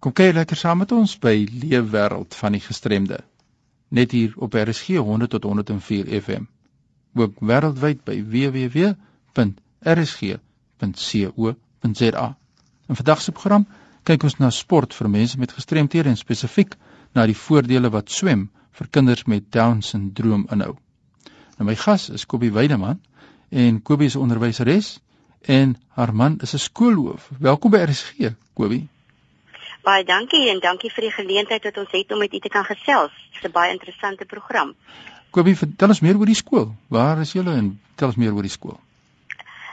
Kom kyk lekker saam met ons by Leefwêreld van die gestremde. Net hier op RSG 100 tot 104 FM. Ook wêreldwyd by www.rsg.co.za. In vandag se program kyk ons na sport vir mense met gestremthede en spesifiek na die voordele wat swem vir kinders met Down-sindroom inhou. Nou my gas is Kobie Weideman en Kobie is 'n onderwyseres en haar man is 'n skoolhoof. Welkom by RSG, Kobie. Baie dankie en dankie vir die geleentheid wat ons het om met u te kan gesels. Dit is 'n baie interessante program. Kobie, vertel ons meer oor die skool. Waar is julle en vertel ons meer oor die skool.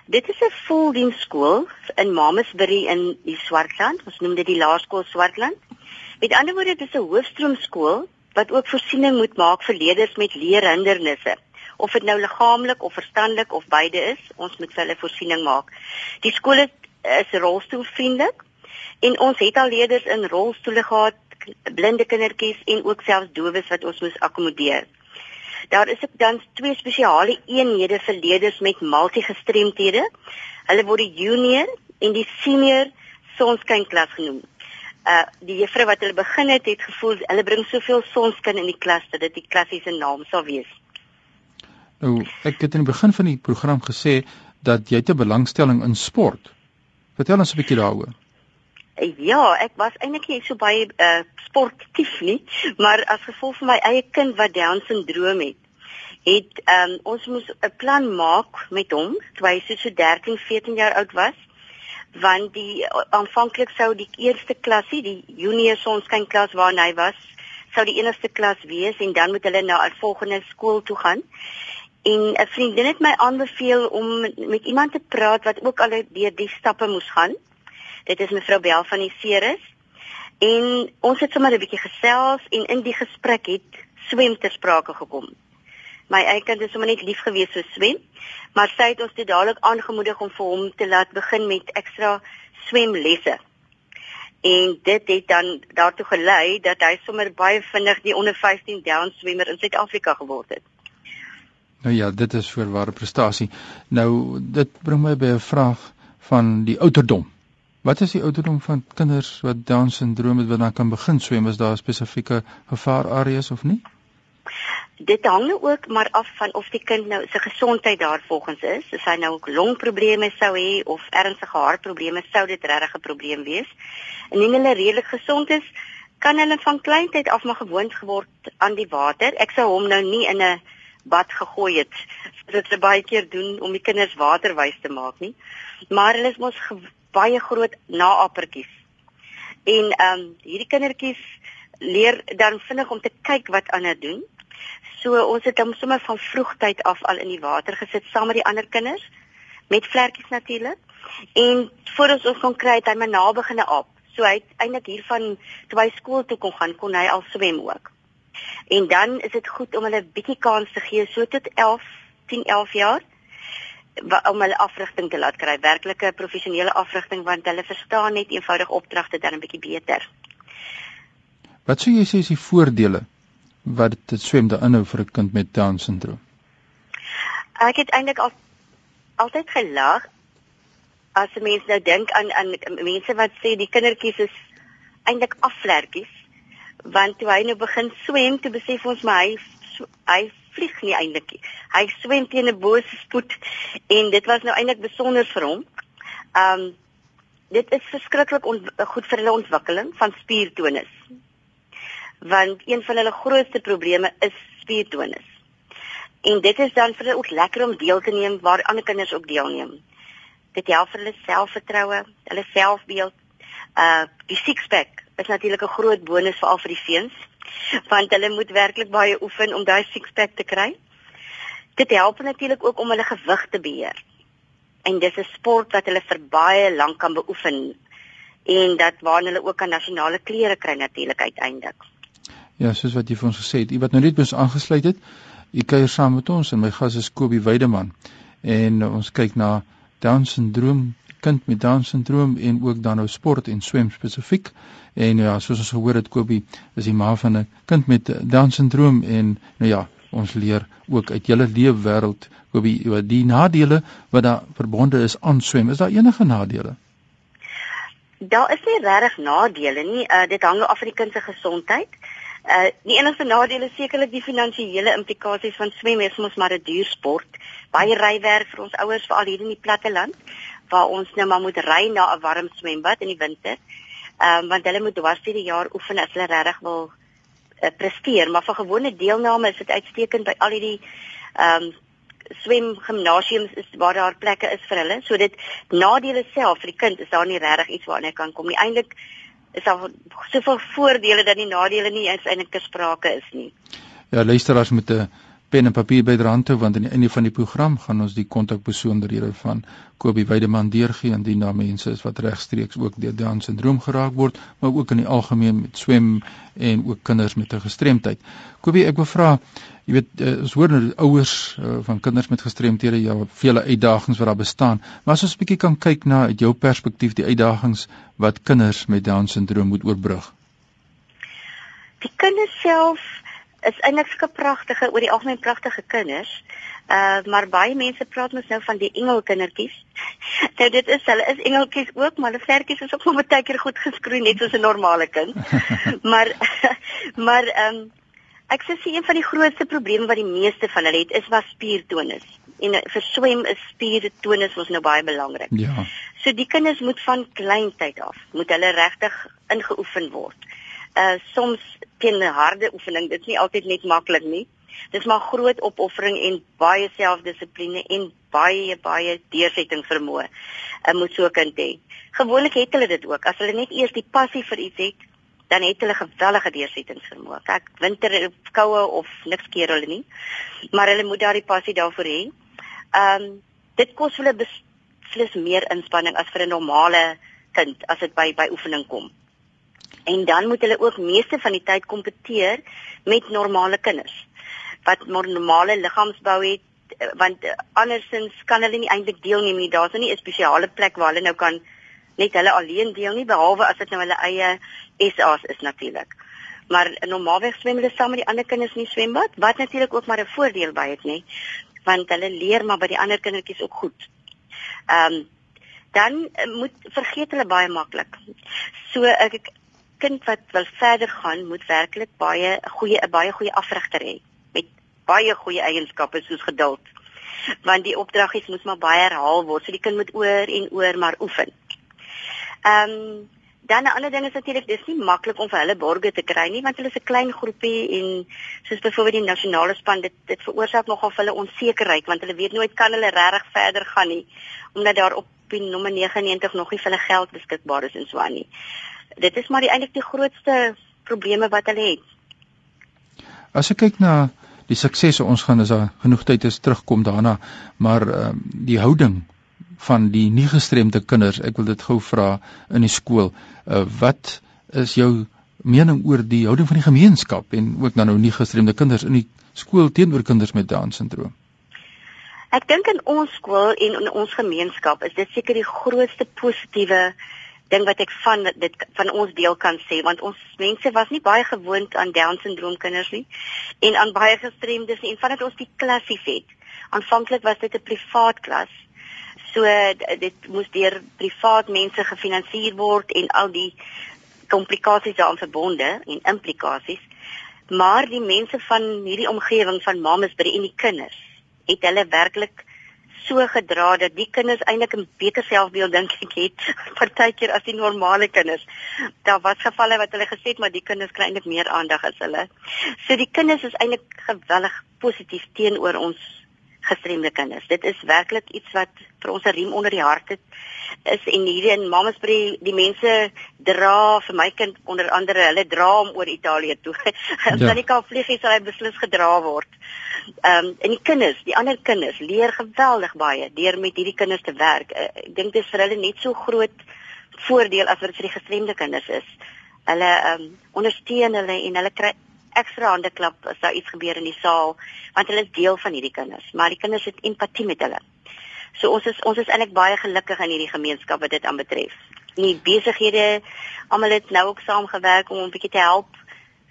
Dit is 'n voldiens skool in Mamasbury in die Swartland. Ons noem dit die Laerskool Swartland. Met ander woorde, dit is 'n hoofstroomskool wat ook voorsiening moet maak vir leerders met leerhindernisse. Of dit nou liggaamlik of verstandelik of beide is, ons moet vir hulle voorsiening maak. Die skool is, is rolstoelvriendelik En ons het al leerders in rolstoele gehad, blinde kindertjies en ook selfs dowes wat ons moes akkommodeer. Daar is ook dan twee spesiale eenhede vir leerders met multigestremthede. Hulle word die junior en die senior sonskyn klas genoem. Uh die juffrou wat hulle begin het, het gevoel hulle bring soveel sonskyn in die klas dat dit die klassiese naam sou wees. Nou, ek het in die begin van die program gesê dat jy te belangstelling in sport. Vertel ons 'n bietjie daaroor. Ja, ek was eintlik nie so baie uh, sportief nie, maar as gevolg van my eie kind wat Down syndroom het, het um, ons moes 'n plan maak met hom toe hy so 13, 14 jaar oud was, want die aanvanklik sou die eerste klasie, die junior sonskyn klas waarna hy was, sou die enigste klas wees en dan moet hulle na 'n volgende skool toe gaan. En 'n vriendin het my aanbeveel om met iemand te praat wat ook al deur die stappe moes gaan. Dit is mevrou Bel van die Ceres. En ons het sommer 'n bietjie gesels en in die gesprek het swem ter sprake gekom. My eie kind is sommer net lief gewees vir swem, maar sy het ons te dadelik aangemoedig om vir hom te laat begin met ekstra swemlesse. En dit het dan daartoe gelei dat hy sommer baie vinnig die onder 15 down swemmer in Suid-Afrika geword het. Nou ja, dit is voorware prestasie. Nou dit bring my by 'n vraag van die ouderdom. Wat is die ouderdom van kinders wat Down syndroom het wat dan kan begin swem? Is daar spesifieke gevaarareas of nie? Dit hang ook maar af van of die kind nou sy gesondheid daar volgens is. As hy nou longprobleme sou hê of ernstige hartprobleme, sou dit regtig 'n probleem wees. Indien hulle redelik gesond is, kan hulle van kleintyd af maar gewoond geword aan die water. Ek sou hom nou nie in 'n bad gegooi het. Dit is baie keer doen om die kinders waterwys te maak nie. Maar hulle is mos baie groot naapertjies. En ehm um, hierdie kindertjies leer dan vinnig om te kyk wat ander doen. So ons het hom sommer van vroegtyd af al in die water gesit saam met die ander kinders met vlekkies natuurlik. En voor ons ons kon kry het hy my na begine op. So hy eintlik hiervan toe hy skool toe kon gaan, kon hy al swem ook. En dan is dit goed om hulle 'n bietjie kans te gee so tot 11, 10, 11 jaar om hulle afrigting te laat kry, werklike professionele afrigting want hulle verstaan net eenvoudig opdragte dan 'n bietjie beter. Wat sou jy sê is die voordele wat dit swem daar inhou vir 'n kind met Down syndroom? Ek het eintlik al altyd gelag as mense nou dink aan aan mense wat sê die kindertjies is eintlik afvlerkies want toe hy nou begin swem, toe besef ons maar hy hy vlieg nie eintlik nie. Hy swem teen 'n bose spoed en dit was nou eintlik besonder vir hom. Um dit is verskriklik goed vir hulle ontwikkeling van spiertonus. Want een van hulle grootste probleme is spiertonus. En dit is dan vir hulle ook lekker om deel te neem waar ander kinders ook deelneem. Dit help vir hulle selfvertroue, hulle selfbeeld. Uh die six pack is natuurlik 'n groot bonus veral vir die seuns want hulle moet werklik baie oefen om daai six-pack te kry. Dit help natuurlik ook om hulle gewig te beheer. En dis 'n sport wat hulle vir baie lank kan beoefen en dat waar hulle ook aan nasionale klere kry natuurlik uiteindelik. Ja, soos wat jy vir ons gesê het, u wat nou net bes aangesluit het, u kuier saam met ons en my gas is Kobie Weideman en ons kyk na Down syndroom kind met Down syndroom en ook dan nou sport en swem spesifiek. En ja, soos ons gehoor het Kobie is die ma van 'n kind met Down syndroom en nou ja, ons leer ook uit julle leefwêreld Kobie wat die nadele wat daar verbonde is aan swem. Is daar enige nadele? Daar is nie regtig nadele nie. Uh, dit hang af van die kind se gesondheid. Uh die enigste nadeel is sekerlik die finansiële implikasies van swem is mos maar 'n duur sport. Baie rywerk vir ons ouers veral hier in die platte land waar ons nou maar moet ry na 'n warm swembad in die winter. Ehm um, want hulle moet dwars deur die jaar oefen as hulle regtig wil uh, presteer, maar vir gewone deelname is dit uitstekend by al hierdie ehm um, swem gimnasiums is waar daar plekke is vir hulle. So dit nadele self vir die kind is daar nie regtig iets waarna kan kom nie. Eintlik is daar soveel voordele dat die nadele nie eens eintlik gesprake is nie. Ja, luisteraars met 'n pen en papier byderhand hou want aan die einde van die program gaan ons die kontakbesonderhede van Kobie Weideman deurgee en die na mense is wat regstreeks ook deur Down syndroom geraak word, maar ook in die algemeen met swem en ook kinders met 'n gestremdheid. Kobie, ek wil vra, jy weet uh, ons hoor nou ouers uh, van kinders met gestremthede ja, vele uitdagings wat daar bestaan, maar as ons 'n bietjie kan kyk na uit jou perspektief die uitdagings wat kinders met Down syndroom moet oorbrug. Die kinders self is eintlik sulke pragtige oor die algemeen pragtige kinders. Uh maar baie mense praat mos nou van die engelkindertjies. nou dit is hulle is engeltjies ook, maar hulle vlerkies is ook nog baie keer goed geskroei net soos 'n normale kind. maar maar ehm um, ek sê een van die grootste probleme wat die meeste van hulle het is was spiertonus. En uh, vir swem is spiertonus mos nou baie belangrik. Ja. So die kinders moet van kleintyd af moet hulle regtig ingeoefen word uh soms teen harde oefening. Dit is nie altyd net maklik nie. Dis maar groot opoffering en baie selfdissipline en baie baie deursettingsvermoë. 'n uh, Moet so kind hê. Gewoonlik het hulle dit ook. As hulle net eers die passie vir iets het, dan het hulle geweldige deursettingsvermoë. Kyk, winter koue of niks keer hulle nie. Maar hulle moet daardie passie daarvoor hê. Ehm um, dit kos hulle beslis meer inspanning as vir 'n normale kind as dit by by oefening kom en dan moet hulle ook meeste van die tyd kompeteer met normale kinders wat normale liggaamsbou het eh, want eh, andersins kan hulle nie eintlik deelneem nie. Daar's nie 'n spesiale plek waar hulle nou kan net hulle alleen deel nie behalwe as dit nou hulle eie SA's is natuurlik maar normaalweg swem hulle saam met die ander kinders in die swembad wat natuurlik ook maar 'n voordeel by het nê want hulle leer maar by die ander kindertjies ook goed. Ehm um, dan eh, moet vergeet hulle baie maklik. So ek kind wat wil verder gaan, moet werklik baie goeie 'n baie goeie afrigter hê met baie goeie eienskappe soos geduld. Want die opdraggies moet maar baie herhaal word, so die kind moet oor en oor maar oefen. Ehm um, dan 'n ander ding is natuurlik dis nie maklik om vir hulle borge te kry nie want hulle is 'n klein groepie en soos byvoorbeeld die nasionale span dit dit veroorsaak nogal vir hulle onsekerheid want hulle weet nooit kan hulle regtig verder gaan nie omdat daar op die nommer 99 nog nie vir hulle geld beskikbaar is en so aan nie dit is maar die eintlik die grootste probleme wat hulle het. As ek kyk na die suksese ons gaan is daar genoeg tyd is terugkom daarna, maar uh, die houding van die nie gestremde kinders, ek wil dit gou vra in die skool, uh, wat is jou mening oor die houding van die gemeenskap en ook dan nou nie gestremde kinders in die skool teenoor kinders met down syndroom? Ek dink in ons skool en in ons gemeenskap is dit seker die grootste positiewe ding wat ek van dit van ons deel kan sê want ons mense was nie baie gewoond aan down syndroom kinders nie en aan baie gestremdes nie. En vandat ons die klassies het aanvanklik was dit 'n privaat klas. So dit moes deur privaat mense gefinansier word en al die komplikasies daaraan verbonde en implikasies. Maar die mense van hierdie omgewing van mamas by en die kinders het hulle werklik so gedra dat die kinders eintlik 'n beter selfbeeld dink ek het partykeer as die normale kinders. Daar was gevalle wat hulle gesê het maar die kinders kry eintlik meer aandag as hulle. So die kinders is eintlik geweldig positief teenoor ons gestremde kinders. Dit is werklik iets wat vir ons 'n riem onder die hart het is en hierdie in Mamasbury die mense dra vir my kind onder andere hulle dra hom oor Italië toe. As ja. hy kan vlieg, sal hy beslis gedra word. Ehm um, en die kinders, die ander kinders leer geweldig baie deur met hierdie kinders te werk. Uh, ek dink dit is vir hulle net so groot voordeel as wat vir die gestremde kinders is. Hulle ehm um, ondersteun hulle en hulle kry ekstra hande klap as daar iets gebeur in die saal want hulle is deel van hierdie kinders, maar die kinders het empatie met hulle. So ons is ons is eintlik baie gelukkig in hierdie gemeenskap wat dit aanbetref. Nie besighede almal het nou ook saamgewerk om 'n bietjie te help.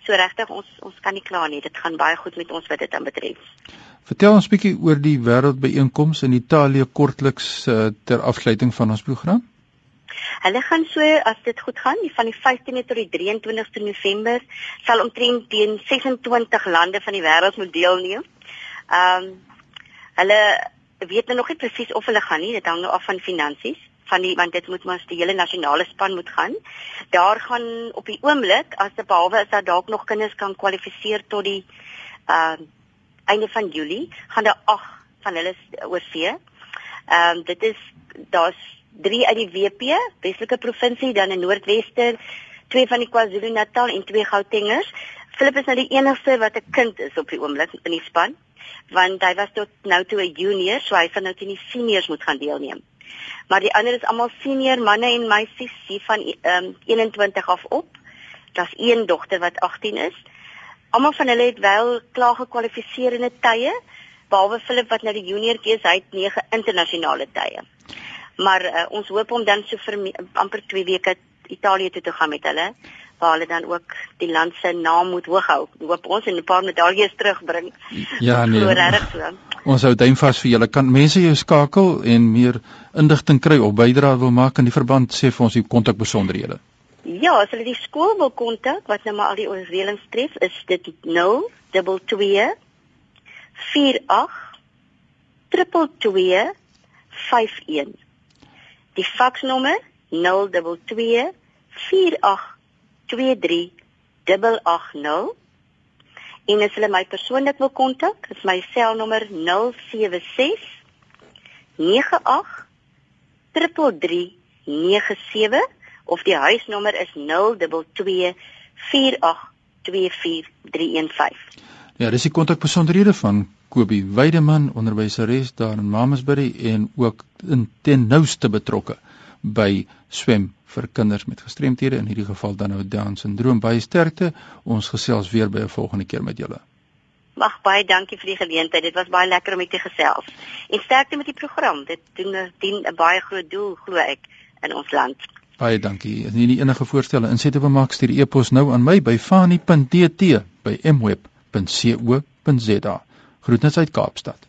So regtig ons ons kan nie kla nie. Dit gaan baie goed met ons wat dit aanbetref. Vertel ons bietjie oor die wêreldbyeenkoms in Italië kortliks uh, ter afsluiting van ons program. Hulle gaan so as dit goed gaan, van die 15de tot die 23ste November sal omtrent teen 26 lande van die wêreld moet deelneem. Ehm um, hulle weet nou nog nie presies of hulle gaan nie, dit hang nou af van finansies van die want dit moet mos die hele nasionale span moet gaan. Daar gaan op die oomblik as te behalwe is dat dalk nog kinders kan kwalifiseer tot die ehm uh, einde van Julie, gaan daar 8 van hulle oorsee. Ehm um, dit is daar's 3 uit die WP, Weselike provinsie, dan in Noordweste, twee van die KwaZulu-Natal en twee Gautengers. Philip is nou die enigste wat 'n kind is op die oomblik in die span, want hy was tot nou toe 'n junior, so hy sal nou teen die seniors moet gaan deelneem. Maar die ander is almal senior manne en meisies hier van ehm um, 21 af op. Daar's een dogter wat 18 is. Almal van hulle het wel klaar gekwalifiseer in 'n tye, behalwe Philip wat nou die juniortjie is, hy het 9 internasionale tye maar uh, ons hoop om dan so vir amper 2 weke Italië toe te gaan met hulle waar hulle dan ook die land se naam moet hoog hou. Hoop ons en 'n paar medaljes terugbring. Ja nee. So. Ons hou duim vas vir julle. Kan mense jou skakel en meer inligting kry of bydra wil maak in die verband sê vir ons die kontak besonderhede. Ja, as hulle die skool wil kontak wat nou maar al die oorreëlings tref, is dit 0 22 48 222 51 Die faksnommer 022 4823 880 en as hulle my persoonlik wil kontak, is my selnommer 076 98 33397 of die huisnommer is 022 4824315. Ja, dis die kontakbesonderhede van Kobie Weideman, onderwyseres daar in Mamasbury en ook in ten nouste betrokke by swem vir kinders met gestremthede in hierdie geval dan nou Down syndroom. Baie sterkte. Ons gesels weer by 'n volgende keer met julle. Mag baie dankie vir die geleentheid. Dit was baie lekker om met u te gesels. En sterkte met die program. Dit doen dien 'n baie groot doel glo ek in ons land. Baie dankie. As jy enige voorstelle insette wil maak, stuur e-pos nou aan my by fani.tt by mweb.co.za. Groetnisse uit Kaapstad.